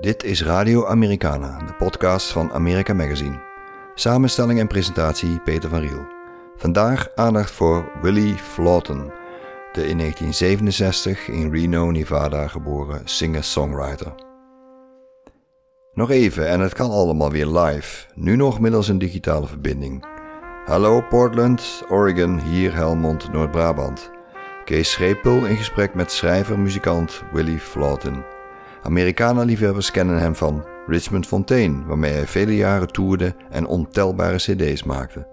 Dit is Radio Americana, de podcast van America Magazine. Samenstelling en presentatie Peter van Riel. Vandaag aandacht voor Willie Flaughton, de in 1967 in Reno, Nevada geboren singer-songwriter. Nog even en het kan allemaal weer live, nu nog middels een digitale verbinding. Hallo Portland, Oregon, hier Helmond, Noord-Brabant. Kees Schepel in gesprek met schrijver-muzikant Willie Flaughton. Americana-liefhebbers kennen hem van Richmond Fontaine, waarmee hij vele jaren toerde en ontelbare cd's maakte.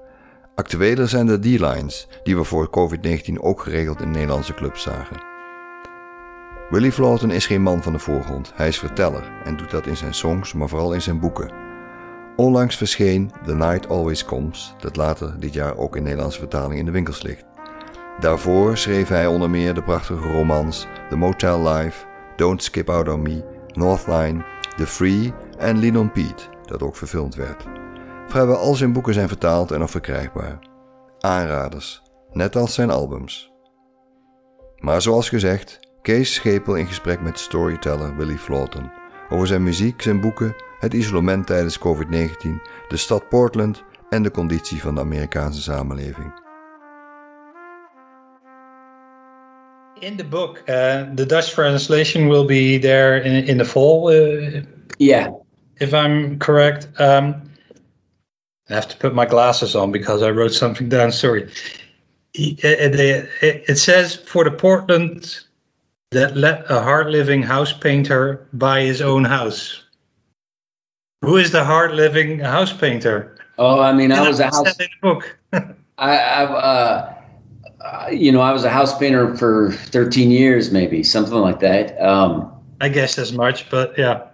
Actueler zijn de D-Lines, die we voor COVID-19 ook geregeld in Nederlandse clubs zagen. Willie Flaughton is geen man van de voorgrond, hij is verteller en doet dat in zijn songs, maar vooral in zijn boeken. Onlangs verscheen The Night Always Comes, dat later dit jaar ook in Nederlandse vertaling in de winkels ligt. Daarvoor schreef hij onder meer de prachtige romans The Motel Life, Don't Skip Out on Me, Northline, The Free en Lean Pete, dat ook verfilmd werd. Vrijwel al zijn boeken zijn vertaald en of verkrijgbaar. Aanraders, net als zijn albums. Maar zoals gezegd, Kees Schepel in gesprek met storyteller Willie Flaughton over zijn muziek, zijn boeken, het isolement tijdens COVID-19, de stad Portland en de conditie van de Amerikaanse samenleving. In the book, uh, the Dutch translation will be there in, in the fall. Uh, yeah. If I'm correct. Um, I have to put my glasses on because I wrote something down. Sorry. It, it, it says for the Portland that let a hard living house painter buy his own house. Who is the hard living house painter? Oh, I mean, I was a house. Book. I, I've, uh, uh, you know, I was a house painter for 13 years, maybe something like that. Um, I guess as much, but yeah.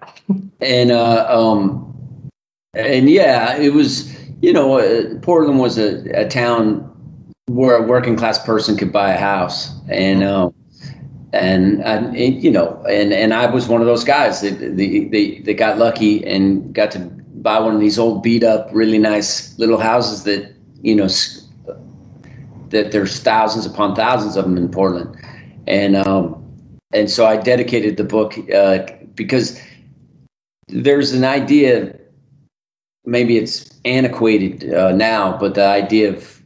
and uh, um, and yeah, it was. You know, uh, Portland was a, a town where a working class person could buy a house, and um, and, and you know, and and I was one of those guys that they, they they got lucky and got to buy one of these old beat up, really nice little houses that you know that there's thousands upon thousands of them in Portland, and um, and so I dedicated the book uh, because there's an idea, maybe it's antiquated uh, now, but the idea of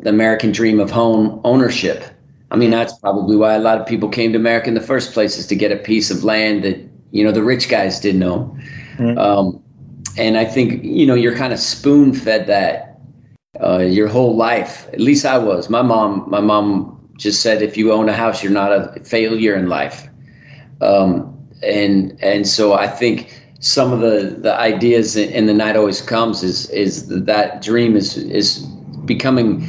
the American dream of home ownership. I mean, that's probably why a lot of people came to America in the first place is to get a piece of land that you know the rich guys didn't own. Mm-hmm. Um, and I think you know you're kind of spoon fed that uh, your whole life. At least I was. My mom, my mom just said, if you own a house, you're not a failure in life. Um, and and so I think some of the the ideas in the night always comes is is that dream is is becoming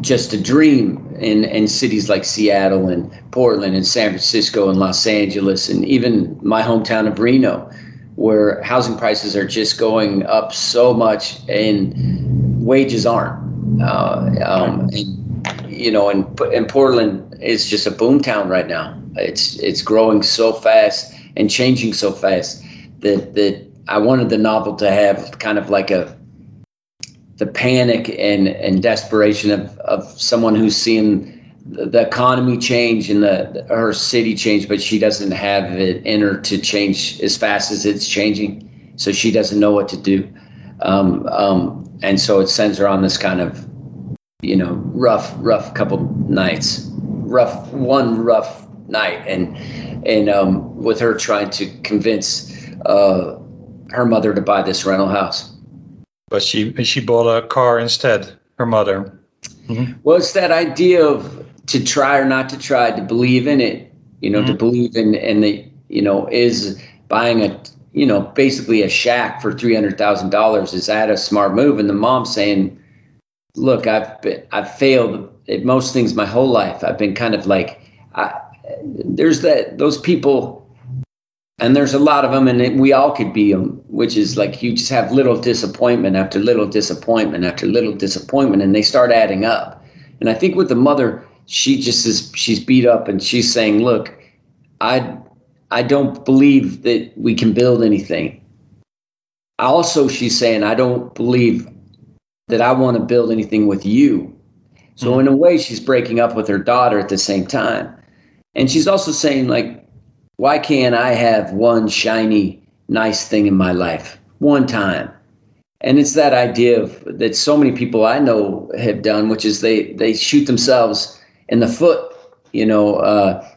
just a dream in in cities like Seattle and Portland and San Francisco and Los Angeles and even my hometown of Reno, where housing prices are just going up so much and wages aren't. Uh, um, and, you know, and, and Portland is just a boomtown right now. It's it's growing so fast and changing so fast that that I wanted the novel to have kind of like a the panic and and desperation of of someone who's seeing the economy change and the her city change, but she doesn't have it in her to change as fast as it's changing. So she doesn't know what to do. Um, um, and so it sends her on this kind of you know rough rough couple nights rough one rough night and and um, with her trying to convince uh, her mother to buy this rental house but she she bought a car instead her mother mm-hmm. well it's that idea of to try or not to try to believe in it you know mm-hmm. to believe in in the you know is buying a you know, basically a shack for three hundred thousand dollars. Is that a smart move? And the mom saying, "Look, I've been, I've failed at most things my whole life. I've been kind of like, I, there's that those people, and there's a lot of them, and we all could be them. Which is like you just have little disappointment after little disappointment after little disappointment, and they start adding up. And I think with the mother, she just is she's beat up, and she's saying, "Look, I I don't believe that we can build anything. Also, she's saying, I don't believe that I want to build anything with you. So, mm-hmm. in a way, she's breaking up with her daughter at the same time. And she's also saying, like, why can't I have one shiny, nice thing in my life one time? And it's that idea of that so many people I know have done, which is they they shoot themselves in the foot, you know, uh,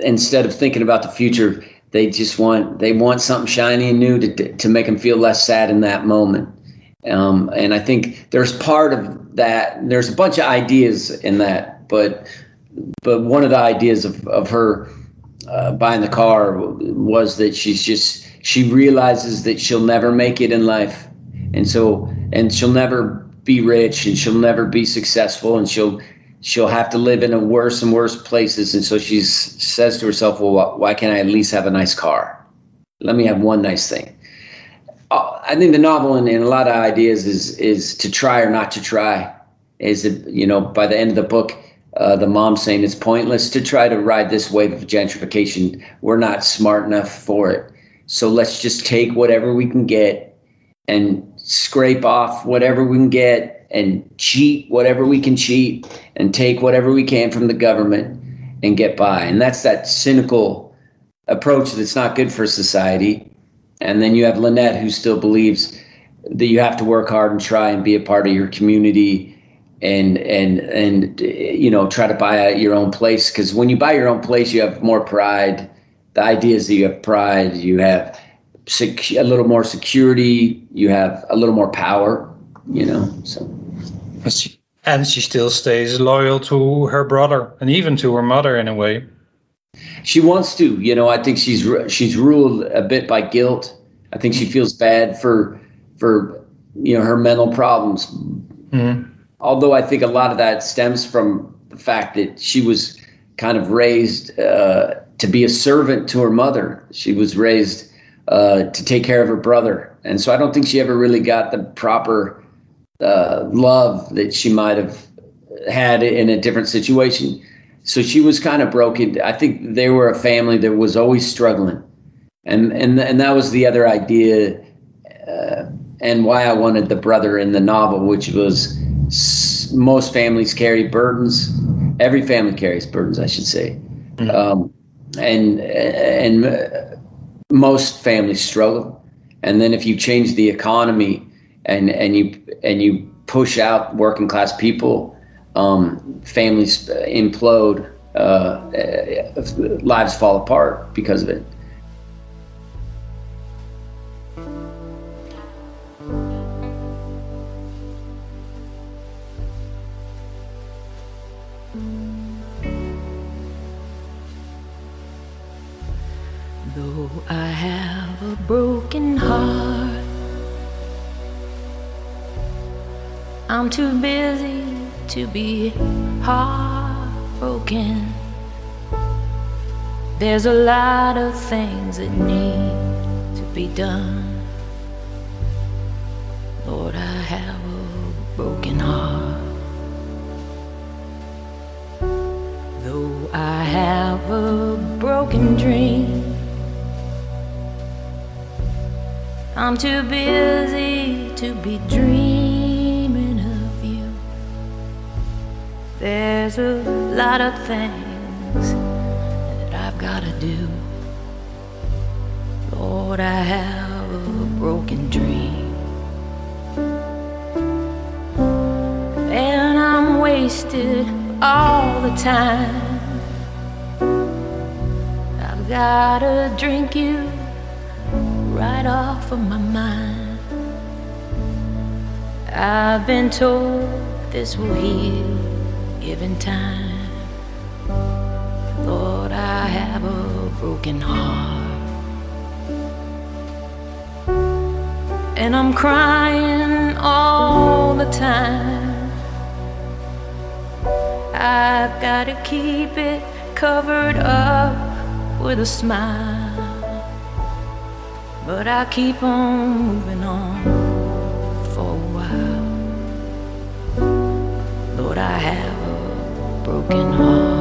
instead of thinking about the future. They just want they want something shiny and new to to make them feel less sad in that moment. Um, and I think there's part of that. There's a bunch of ideas in that, but but one of the ideas of of her uh, buying the car was that she's just she realizes that she'll never make it in life, and so and she'll never be rich and she'll never be successful and she'll she'll have to live in a worse and worse places and so she says to herself well why can't i at least have a nice car let me have one nice thing uh, i think the novel and, and a lot of ideas is is to try or not to try is it you know by the end of the book uh, the mom saying it's pointless to try to ride this wave of gentrification. We're not smart enough for it. So let's just take whatever we can get and scrape off whatever we can get and cheat whatever we can cheat and take whatever we can from the government and get by. And that's that cynical approach that's not good for society. And then you have Lynette, who still believes that you have to work hard and try and be a part of your community and and and you know try to buy your own place because when you buy your own place you have more pride the idea is that you have pride you have sec- a little more security you have a little more power you know so and she still stays loyal to her brother and even to her mother in a way. She wants to you know i think she's she's ruled a bit by guilt. I think she feels bad for for you know her mental problems. Mm-hmm. Although I think a lot of that stems from the fact that she was kind of raised uh, to be a servant to her mother. She was raised uh, to take care of her brother. And so I don't think she ever really got the proper uh, love that she might have had in a different situation. So she was kind of broken. I think they were a family that was always struggling. And, and, and that was the other idea uh, and why I wanted the brother in the novel, which was most families carry burdens. Every family carries burdens, I should say, mm-hmm. um, and and most families struggle. And then if you change the economy and and you and you push out working class people, um, families implode, uh, lives fall apart because of it. I'm too busy to be heartbroken. There's a lot of things that need to be done. Lord, I have a broken heart. Though I have a broken dream, I'm too busy to be dreaming. There's a lot of things that I've gotta do. Lord, I have a broken dream. And I'm wasted all the time. I've gotta drink you right off of my mind. I've been told this will heal given time. Lord, I have a broken heart. And I'm crying all the time. I've got to keep it covered up with a smile. But I keep on moving on for a while. Lord, I have broken heart.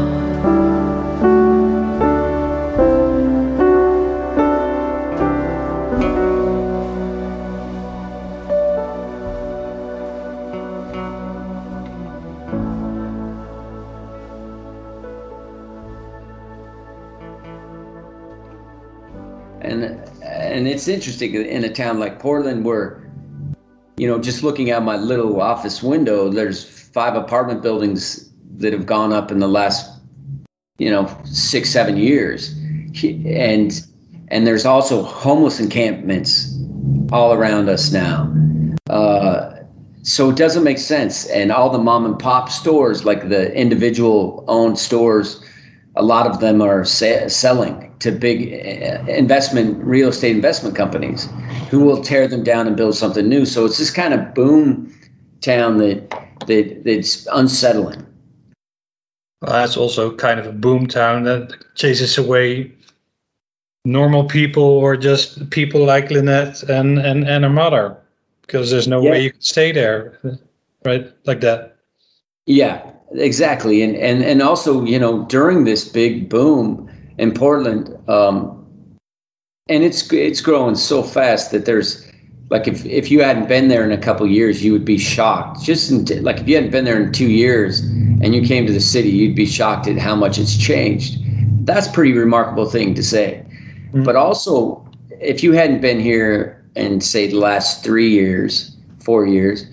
and it's interesting in a town like Portland where, you know, just looking out my little office window, there's five apartment buildings that have gone up in the last, you know, six seven years, and and there's also homeless encampments all around us now. Uh, so it doesn't make sense. And all the mom and pop stores, like the individual owned stores, a lot of them are sa- selling to big uh, investment real estate investment companies who will tear them down and build something new. So it's this kind of boom town that that that's unsettling. Well, that's also kind of a boom town that chases away normal people or just people like Lynette and, and, and her mother because there's no yeah. way you can stay there, right? Like that. Yeah, exactly. And, and, and also, you know, during this big boom in Portland, um, and it's, it's growing so fast that there's, like if, if you hadn't been there in a couple years, you would be shocked. Just in, like if you hadn't been there in two years and you came to the city, you'd be shocked at how much it's changed. That's a pretty remarkable thing to say. Mm-hmm. But also, if you hadn't been here in say the last three years, four years,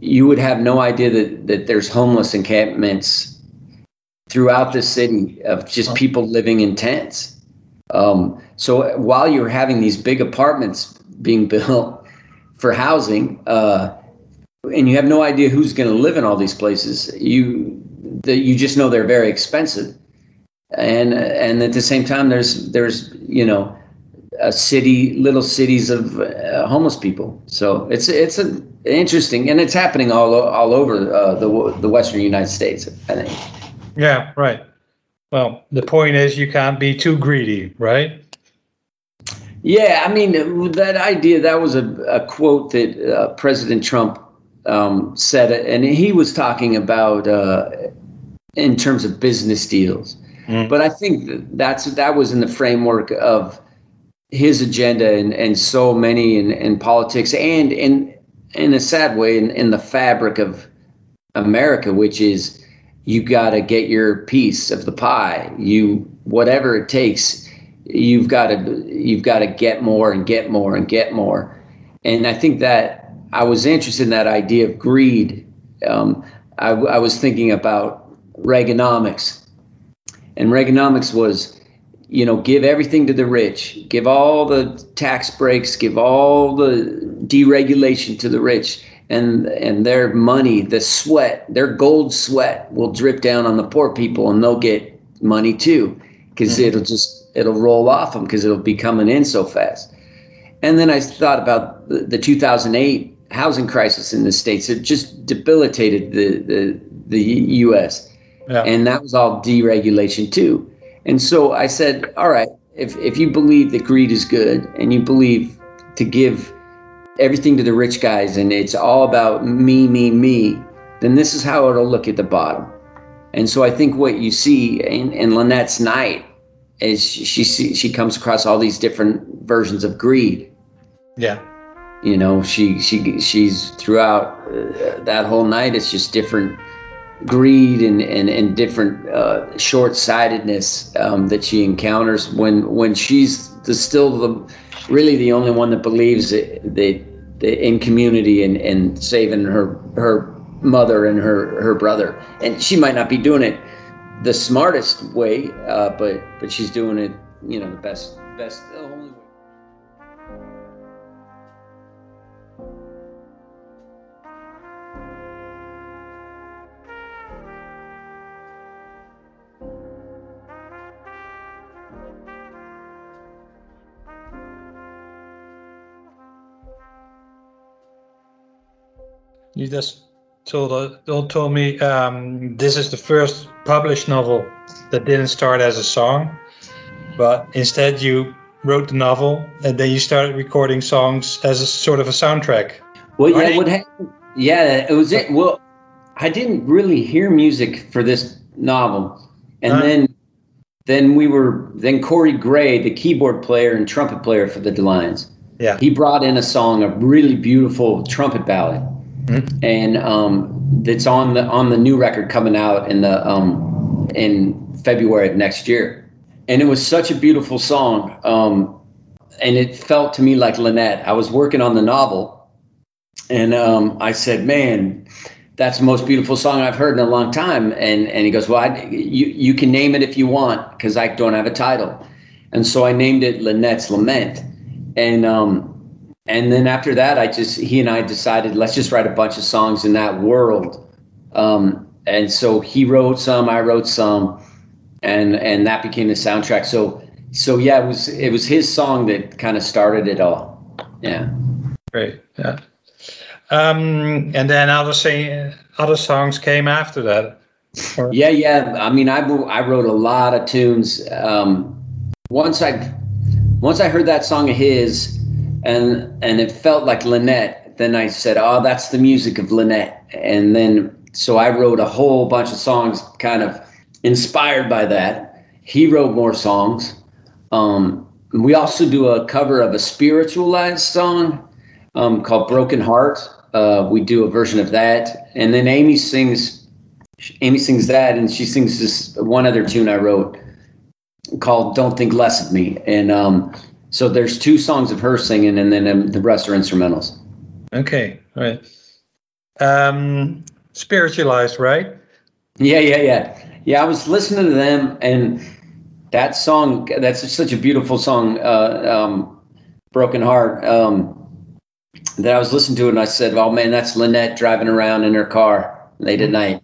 you would have no idea that, that there's homeless encampments throughout the city of just people living in tents. Um, so while you're having these big apartments being built for housing, uh, and you have no idea who's going to live in all these places, you that you just know they're very expensive. And and at the same time there's there's you know a city little cities of uh, homeless people. So it's it's a interesting and it's happening all all over uh, the the western united states i think. Yeah right. Well the point is you can't be too greedy right? Yeah i mean that idea that was a, a quote that uh, president trump um, said and he was talking about uh, in terms of business deals Mm. But I think that's that was in the framework of his agenda and, and so many in, in politics and in in a sad way in, in the fabric of America, which is you got to get your piece of the pie. You whatever it takes, you've got to you've got to get more and get more and get more. And I think that I was interested in that idea of greed. Um, I, I was thinking about Reaganomics and Reaganomics was, you know, give everything to the rich, give all the tax breaks, give all the deregulation to the rich, and and their money, the sweat, their gold sweat will drip down on the poor people, and they'll get money too, because mm-hmm. it'll just it'll roll off them because it'll be coming in so fast. And then I thought about the, the 2008 housing crisis in the states. It just debilitated the the, the U.S. Yeah. And that was all deregulation too. And so I said, all right, if, if you believe that greed is good and you believe to give everything to the rich guys and it's all about me, me, me, then this is how it'll look at the bottom. And so I think what you see in, in Lynette's night is she, she, she comes across all these different versions of greed. Yeah. You know, she, she, she's throughout uh, that whole night, it's just different greed and, and, and different uh, short-sightedness um, that she encounters when when she's the, still the really the only one that believes that, in community and, and saving her her mother and her her brother. And she might not be doing it the smartest way uh, but but she's doing it you know the best best You just told uh, told me um, this is the first published novel that didn't start as a song, but instead you wrote the novel and then you started recording songs as a sort of a soundtrack. Well, yeah, right? what happened? Yeah, it was it. Well, I didn't really hear music for this novel, and uh, then then we were then Cory Gray, the keyboard player and trumpet player for the Lions. Yeah, he brought in a song, a really beautiful trumpet ballad mm-hmm. and um, on the on the new record coming out in the um, in February of next year. And it was such a beautiful song. Um, and it felt to me like Lynette. I was working on the novel, and um, I said, "Man, that's the most beautiful song I've heard in a long time." And and he goes, "Well, I, you you can name it if you want because I don't have a title." And so I named it Lynette's Lament, and um, and then after that, I just he and I decided let's just write a bunch of songs in that world. Um, and so he wrote some, I wrote some, and and that became the soundtrack. So so yeah, it was it was his song that kind of started it all. Yeah. Great. Yeah. Um, and then other say other songs came after that. Or? Yeah, yeah. I mean, I I wrote a lot of tunes. Um, once I once I heard that song of his, and and it felt like Lynette. Then I said, "Oh, that's the music of Lynette." And then so I wrote a whole bunch of songs, kind of inspired by that. He wrote more songs. Um, we also do a cover of a spiritualized song um, called "Broken Heart." Uh, we do a version of that, and then Amy sings. Amy sings that, and she sings this one other tune I wrote called "Don't Think Less of Me," and um, so there's two songs of her singing, and then um, the rest are instrumentals. Okay, right. Um, spiritualized, right? Yeah, yeah, yeah, yeah. I was listening to them, and that song. That's such a beautiful song, uh, um, "Broken Heart." Um, that I was listening to it, and I said, "Oh man, that's Lynette driving around in her car late at night,"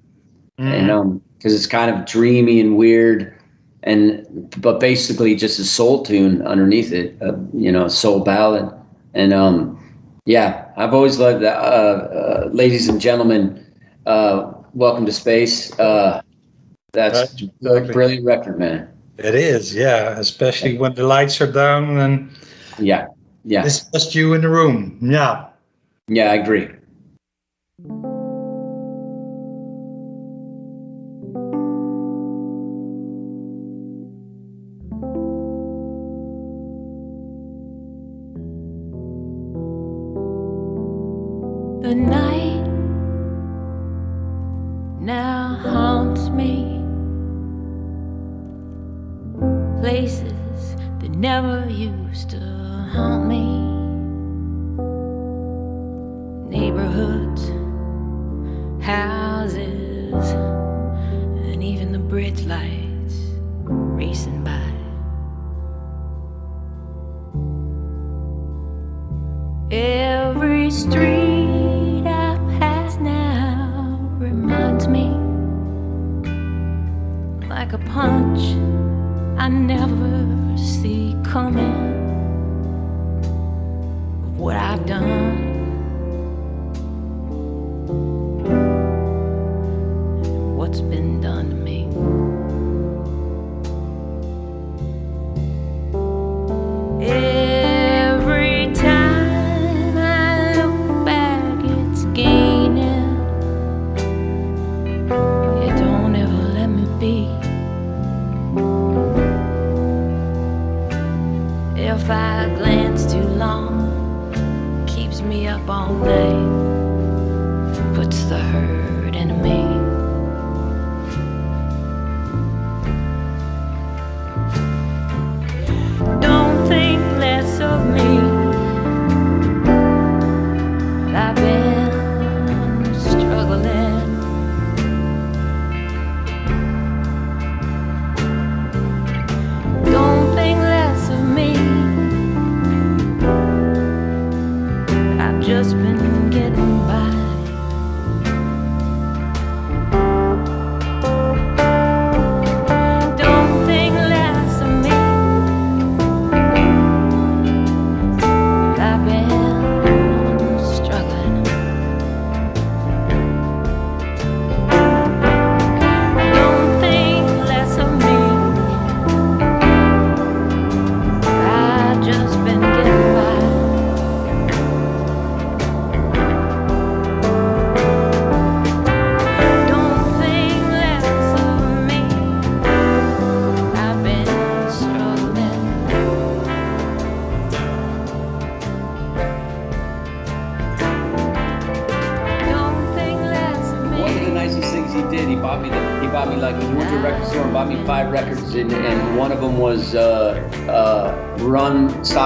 mm-hmm. and um, because it's kind of dreamy and weird and but basically just a soul tune underneath it, uh, you know, soul ballad. And um, yeah, I've always loved that. Uh, uh, ladies and gentlemen, uh, welcome to space. Uh, that's exactly. a brilliant record, man. It is, yeah, especially when the lights are down and yeah, yeah, it's just you in the room. Yeah, yeah, I agree. The night now haunts me. Places that never used to haunt me. Neighborhoods, houses, and even the bridge lights racing if I glance too long, keeps me up all night,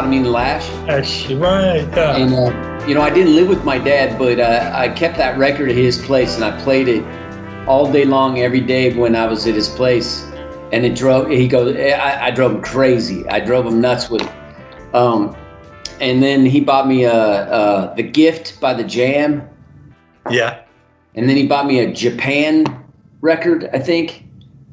Rum Sodomy and Lash. That's right. Yeah. And uh, you know, I didn't live with my dad, but uh, I kept that record at his place, and I played it all day long, every day when I was at his place. And it drove. He goes. I, I drove him crazy. I drove him nuts with it. Um, and then he bought me a, a the gift by the Jam, yeah. and then he bought me a Japan record, I think,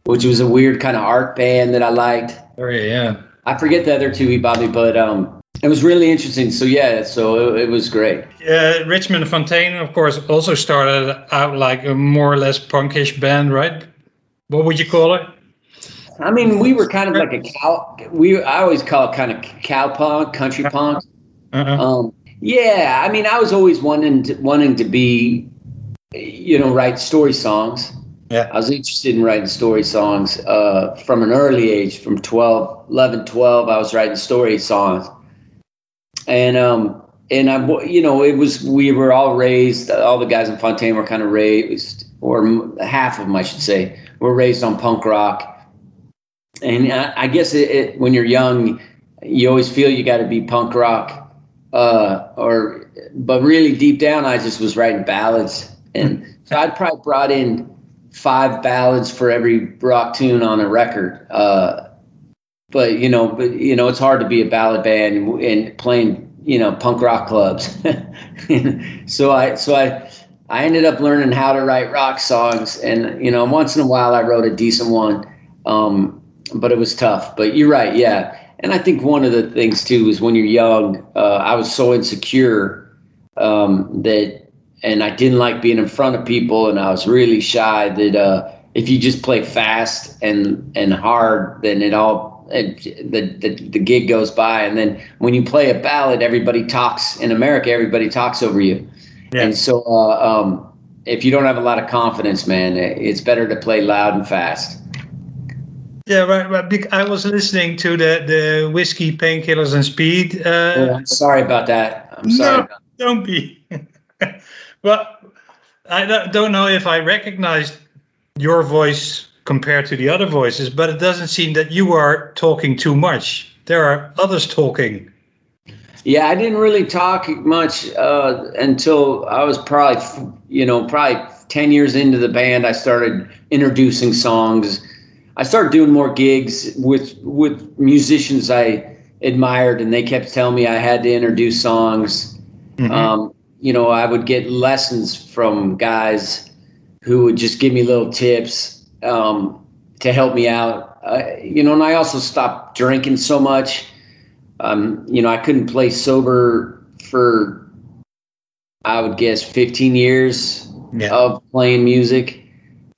which was a weird kind of art band that I liked. Oh, yeah. I forget the other two me, but um, it was really interesting. So yeah, so it, it was great. Uh, Richmond Fontaine, of course, also started out like a more or less punkish band, right? What would you call it? I mean, we were kind of like a cow. We I always call it kind of cow punk, country punk. Uh-huh. Um, yeah, I mean, I was always wanting to, wanting to be, you know, write story songs. Yeah. I was interested in writing story songs uh, from an early age, from 12, 11, 12, I was writing story songs. And, um, and I, you know, it was, we were all raised, all the guys in Fontaine were kind of raised, or half of them, I should say, were raised on punk rock. And I, I guess it, it, when you're young, you always feel you got to be punk rock, uh, or, but really deep down, I just was writing ballads. And so I'd probably brought in five ballads for every rock tune on a record. Uh, but you know, but you know, it's hard to be a ballad band and, playing, you know, punk rock clubs. so I, so I, I ended up learning how to write rock songs, and you know, once in a while I wrote a decent one, um, but it was tough. But you're right, yeah. And I think one of the things too is when you're young, uh, I was so insecure um, that and I didn't like being in front of people, and I was really shy. That uh, if you just play fast and and hard, then it all it, the, the the gig goes by. And then when you play a ballad, everybody talks in America. Everybody talks over you, Yeah. and so uh, um, if you don't have a lot of confidence, man, it's better to play loud and fast. Yeah, right. right. I was listening to the the whiskey, painkillers, and speed. Uh, Oh, I'm sorry about that. I'm sorry. No, don't be. well, I don't- don't know if I recognized your voice compared to the other voices, but it doesn't seem that you are talking too much. There are others talking. Yeah, I didn't really talk much uh, until I was probably, you know, probably 10 years into the band. I started introducing songs. I started doing more gigs with with musicians I admired, and they kept telling me I had to introduce songs. Um, you know, I would get lessons from guys who would just give me little tips um, to help me out. Uh, you know, and I also stopped drinking so much um, you know, I couldn't play sober for, I would guess, 15 years Yeah. of playing music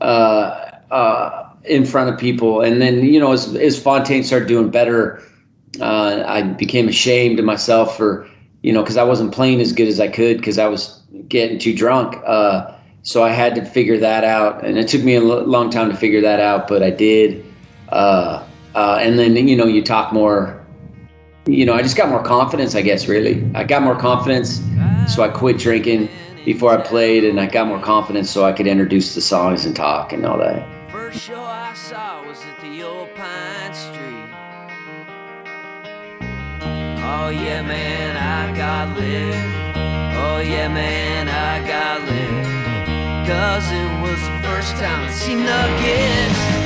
uh, uh, in front of people. And then, you know, as, as Fontaine started doing better, uh, I became ashamed of myself for, you know, because I wasn't playing as good as I could because I was getting too drunk. Uh, so I had to figure that out. And it took me a l- long time to figure that out, but I did. Uh, uh, and then, you know, you talk more you know, I just got more confidence, I guess, really. I got more confidence, so I quit drinking before I played, and I got more confidence so I could introduce the songs and talk and all that. First show I saw was at the old Pine Street. Oh yeah, man, I got lit. Oh yeah, man, I got lit. Cause it was the first time I seen Nuggets.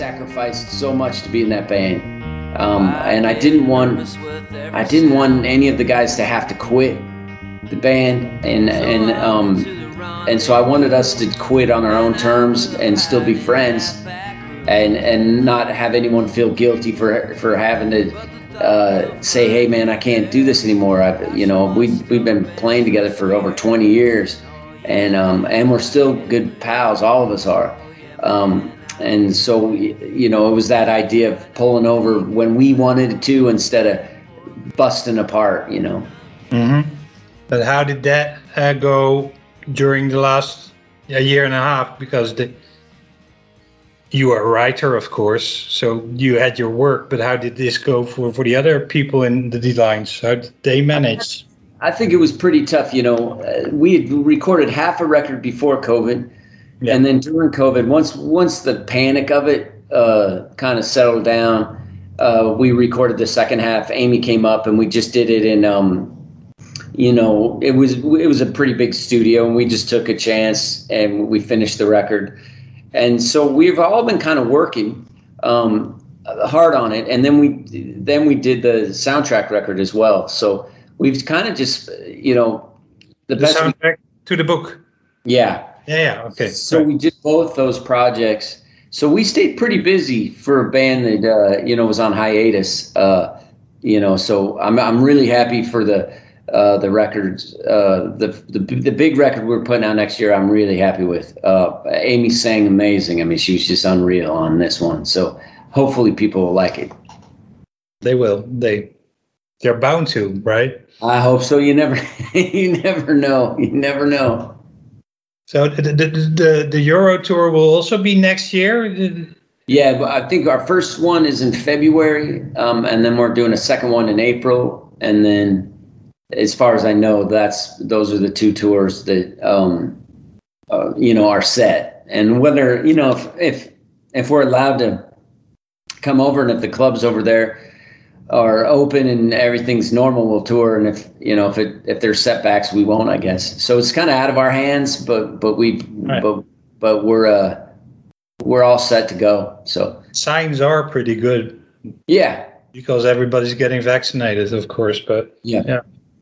Sacrificed so much to be in that band, um, and I didn't want I didn't want any of the guys to have to quit the band, and and um, and so I wanted us to quit on our own terms and still be friends, and and not have anyone feel guilty for for having to uh, say, hey man, I can't do this anymore. I, you know, we we've been playing together for over 20 years, and um, and we're still good pals. All of us are, Um, and so, you know, it was that idea of pulling over when we wanted to instead of busting apart, you know. Mm-hmm. But how did that uh, go during the last a year and a half? Because the, you are a writer, of course, so you had your work. But how did this go for, for the other people in the Delines? How did they manage? I think it was pretty tough. You know, uh, we had recorded half a record before COVID, Yeah. and then during COVID, once once the panic of it uh, kind of settled down, uh, we recorded the second half. Amy came up, and we just did it in. Um, you know, it was it was a pretty big studio, and we just took a chance, and we finished the record. And so we've all been kind of working um, hard on it, and then we then we did the soundtrack record as well. So we've kind of just you know the, The best we- soundtrack to the book. yeah Yeah, yeah, okay. so right. we did both those projects so we stayed pretty busy for a band that uh, you know was on hiatus uh, you know so i'm, I'm really happy for the uh, the records uh, the, the the big record we're putting out next year i'm really happy with uh, amy sang amazing i mean she was just unreal on this one so hopefully people will like it they will. They they're bound to, right? i hope so you never you never know you never know So the the, the the Euro tour will also be next year. Yeah, but I think our first one is in February, um, and then we're doing a second one in April, and then, as far as I know, that's those are the two tours that um, uh, you know are set. And whether you know if if if we're allowed to come over, and if the clubs over there are open and everything's normal, we'll tour. And if you know if it if there's setbacks, we won't. I guess. So it's kind of out of our hands, but but we Right. but but we're uh we're all set to go. So Signs are pretty good yeah, because everybody's getting vaccinated, of course. But Yeah. yeah,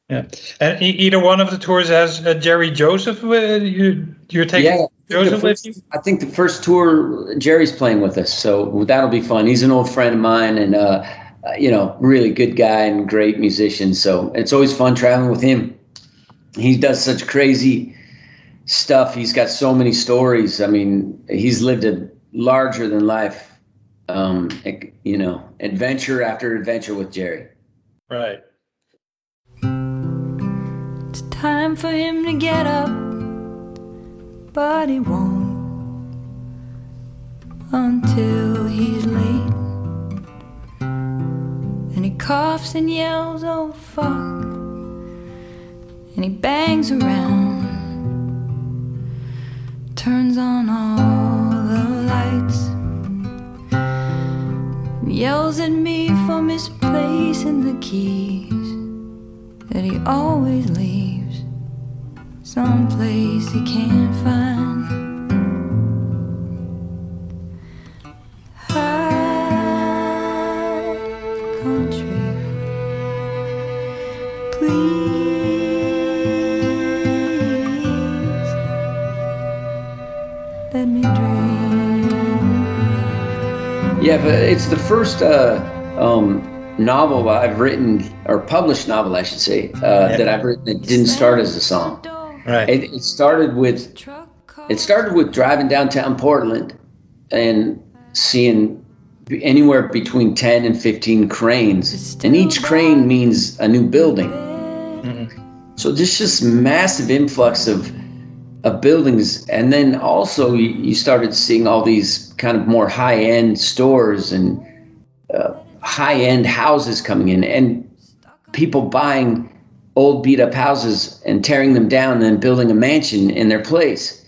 yeah. And e- either one of the tours has uh, Jerry Joseph. With, you you're taking yeah. Joseph The with first- you. I think the first tour Jerry's playing with us, so that'll be fun. He's an old friend of mine, and uh, you know, really good guy and great musician. So it's always fun traveling with him. He does such crazy stuff. He's got so many stories. I mean, he's lived a larger than life, um, you know, adventure after adventure with Jerry. Right. It's time for him to get up, but he won't until he's late. Coughs and yells, oh fuck. And he bangs around, turns on all the lights, yells at me for misplacing the keys that he always leaves someplace he can't find. Yeah, but it's the first uh, um, novel I've written, or published novel, I should say, uh, that I've written that didn't start as a song. Right. It, it started with it started with driving downtown Portland and seeing anywhere between 10 and 15 cranes, and each crane means a new building. So this just massive influx of of buildings, and then also you, started seeing all these kind of more high end stores and uh, high end houses coming in, and people buying old beat up houses and tearing them down and then building a mansion in their place.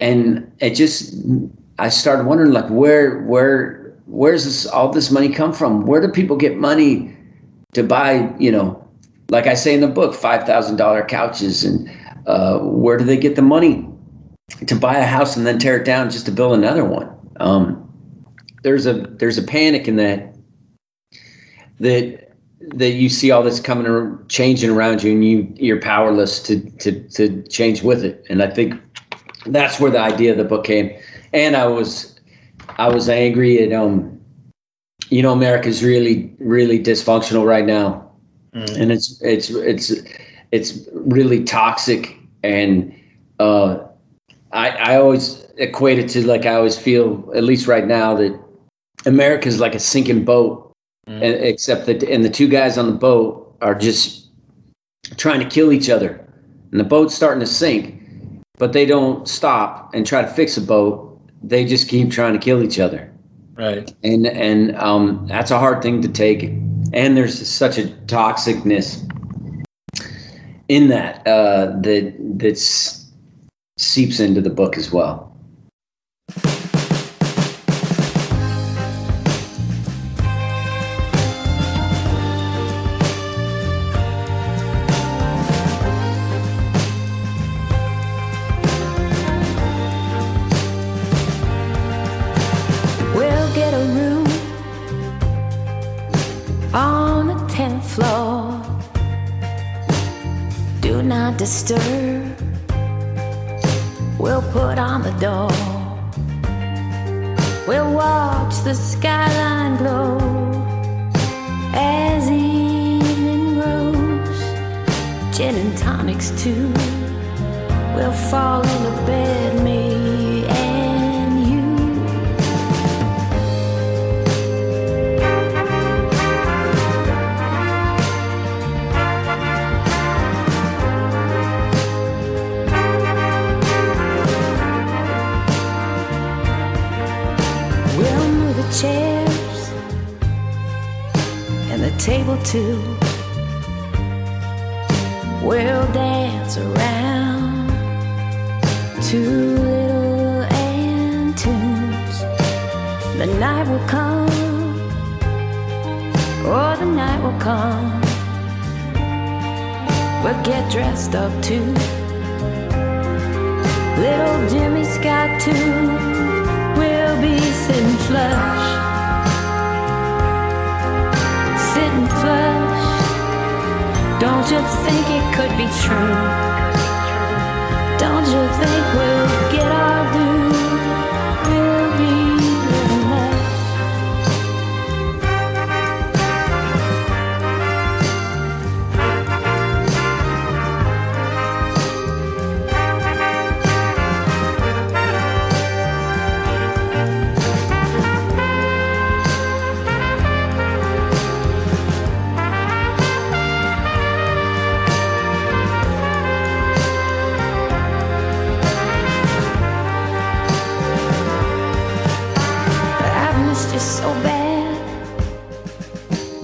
And it just I started wondering like where where where's this all this money come from? Where do people get money to buy, you know, like I say in the book, five thousand dollar couches and uh, where do they get the money? To buy a house and then tear it down just to build another one? Um, there's a there's a panic in that that that you see all this coming or changing around you and you you're powerless to to to change with it. And i think that's where the idea of the book came. And i was i was angry at um you know america's really really dysfunctional right now. And it's it's it's it's really toxic and uh I, I always equate it to like I always feel, at least right now, that America is like a sinking boat, and, except that and the two guys on the boat are just trying to kill each other, and the boat's starting to sink, but they don't stop and try to fix a boat. They just keep trying to kill each other, Right. and and um, that's a hard thing to take. And there's such a toxicness in that uh, that that's seeps into the book as. We'll to little and tunes. The night will come, or the night will come. We'll get dressed up too. Little Jimmy's got to. We'll be sitting flush, sitting flush. Don't you think it could be true? Don't you think we'll get our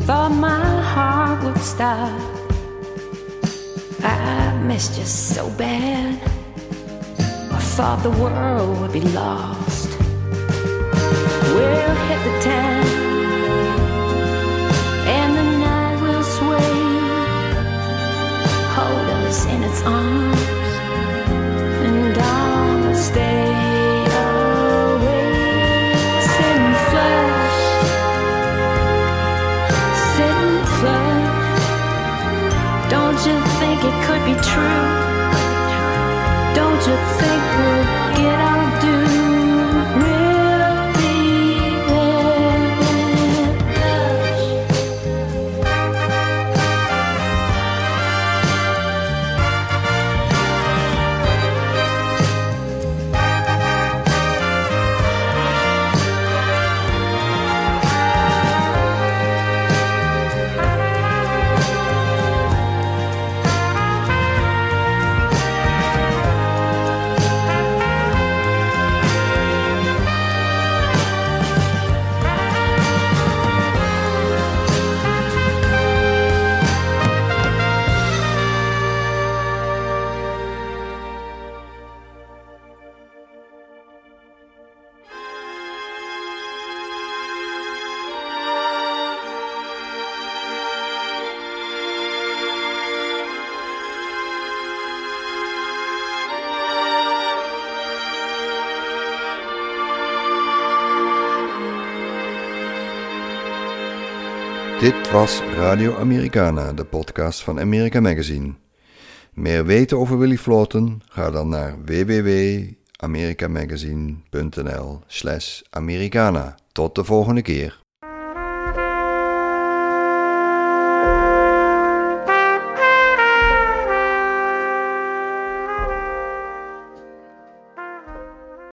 Thought my heart would stop. I've missed you so bad. I thought the world would be lost. We'll hit the town, and the night will sway. Hold us in its arms, be true? Don't you think we'll was Radio Americana, de podcast van America Magazine. Meer weten over Willy Floten? Ga dan naar www.americamagazine.nl slash Americana. Tot de volgende keer.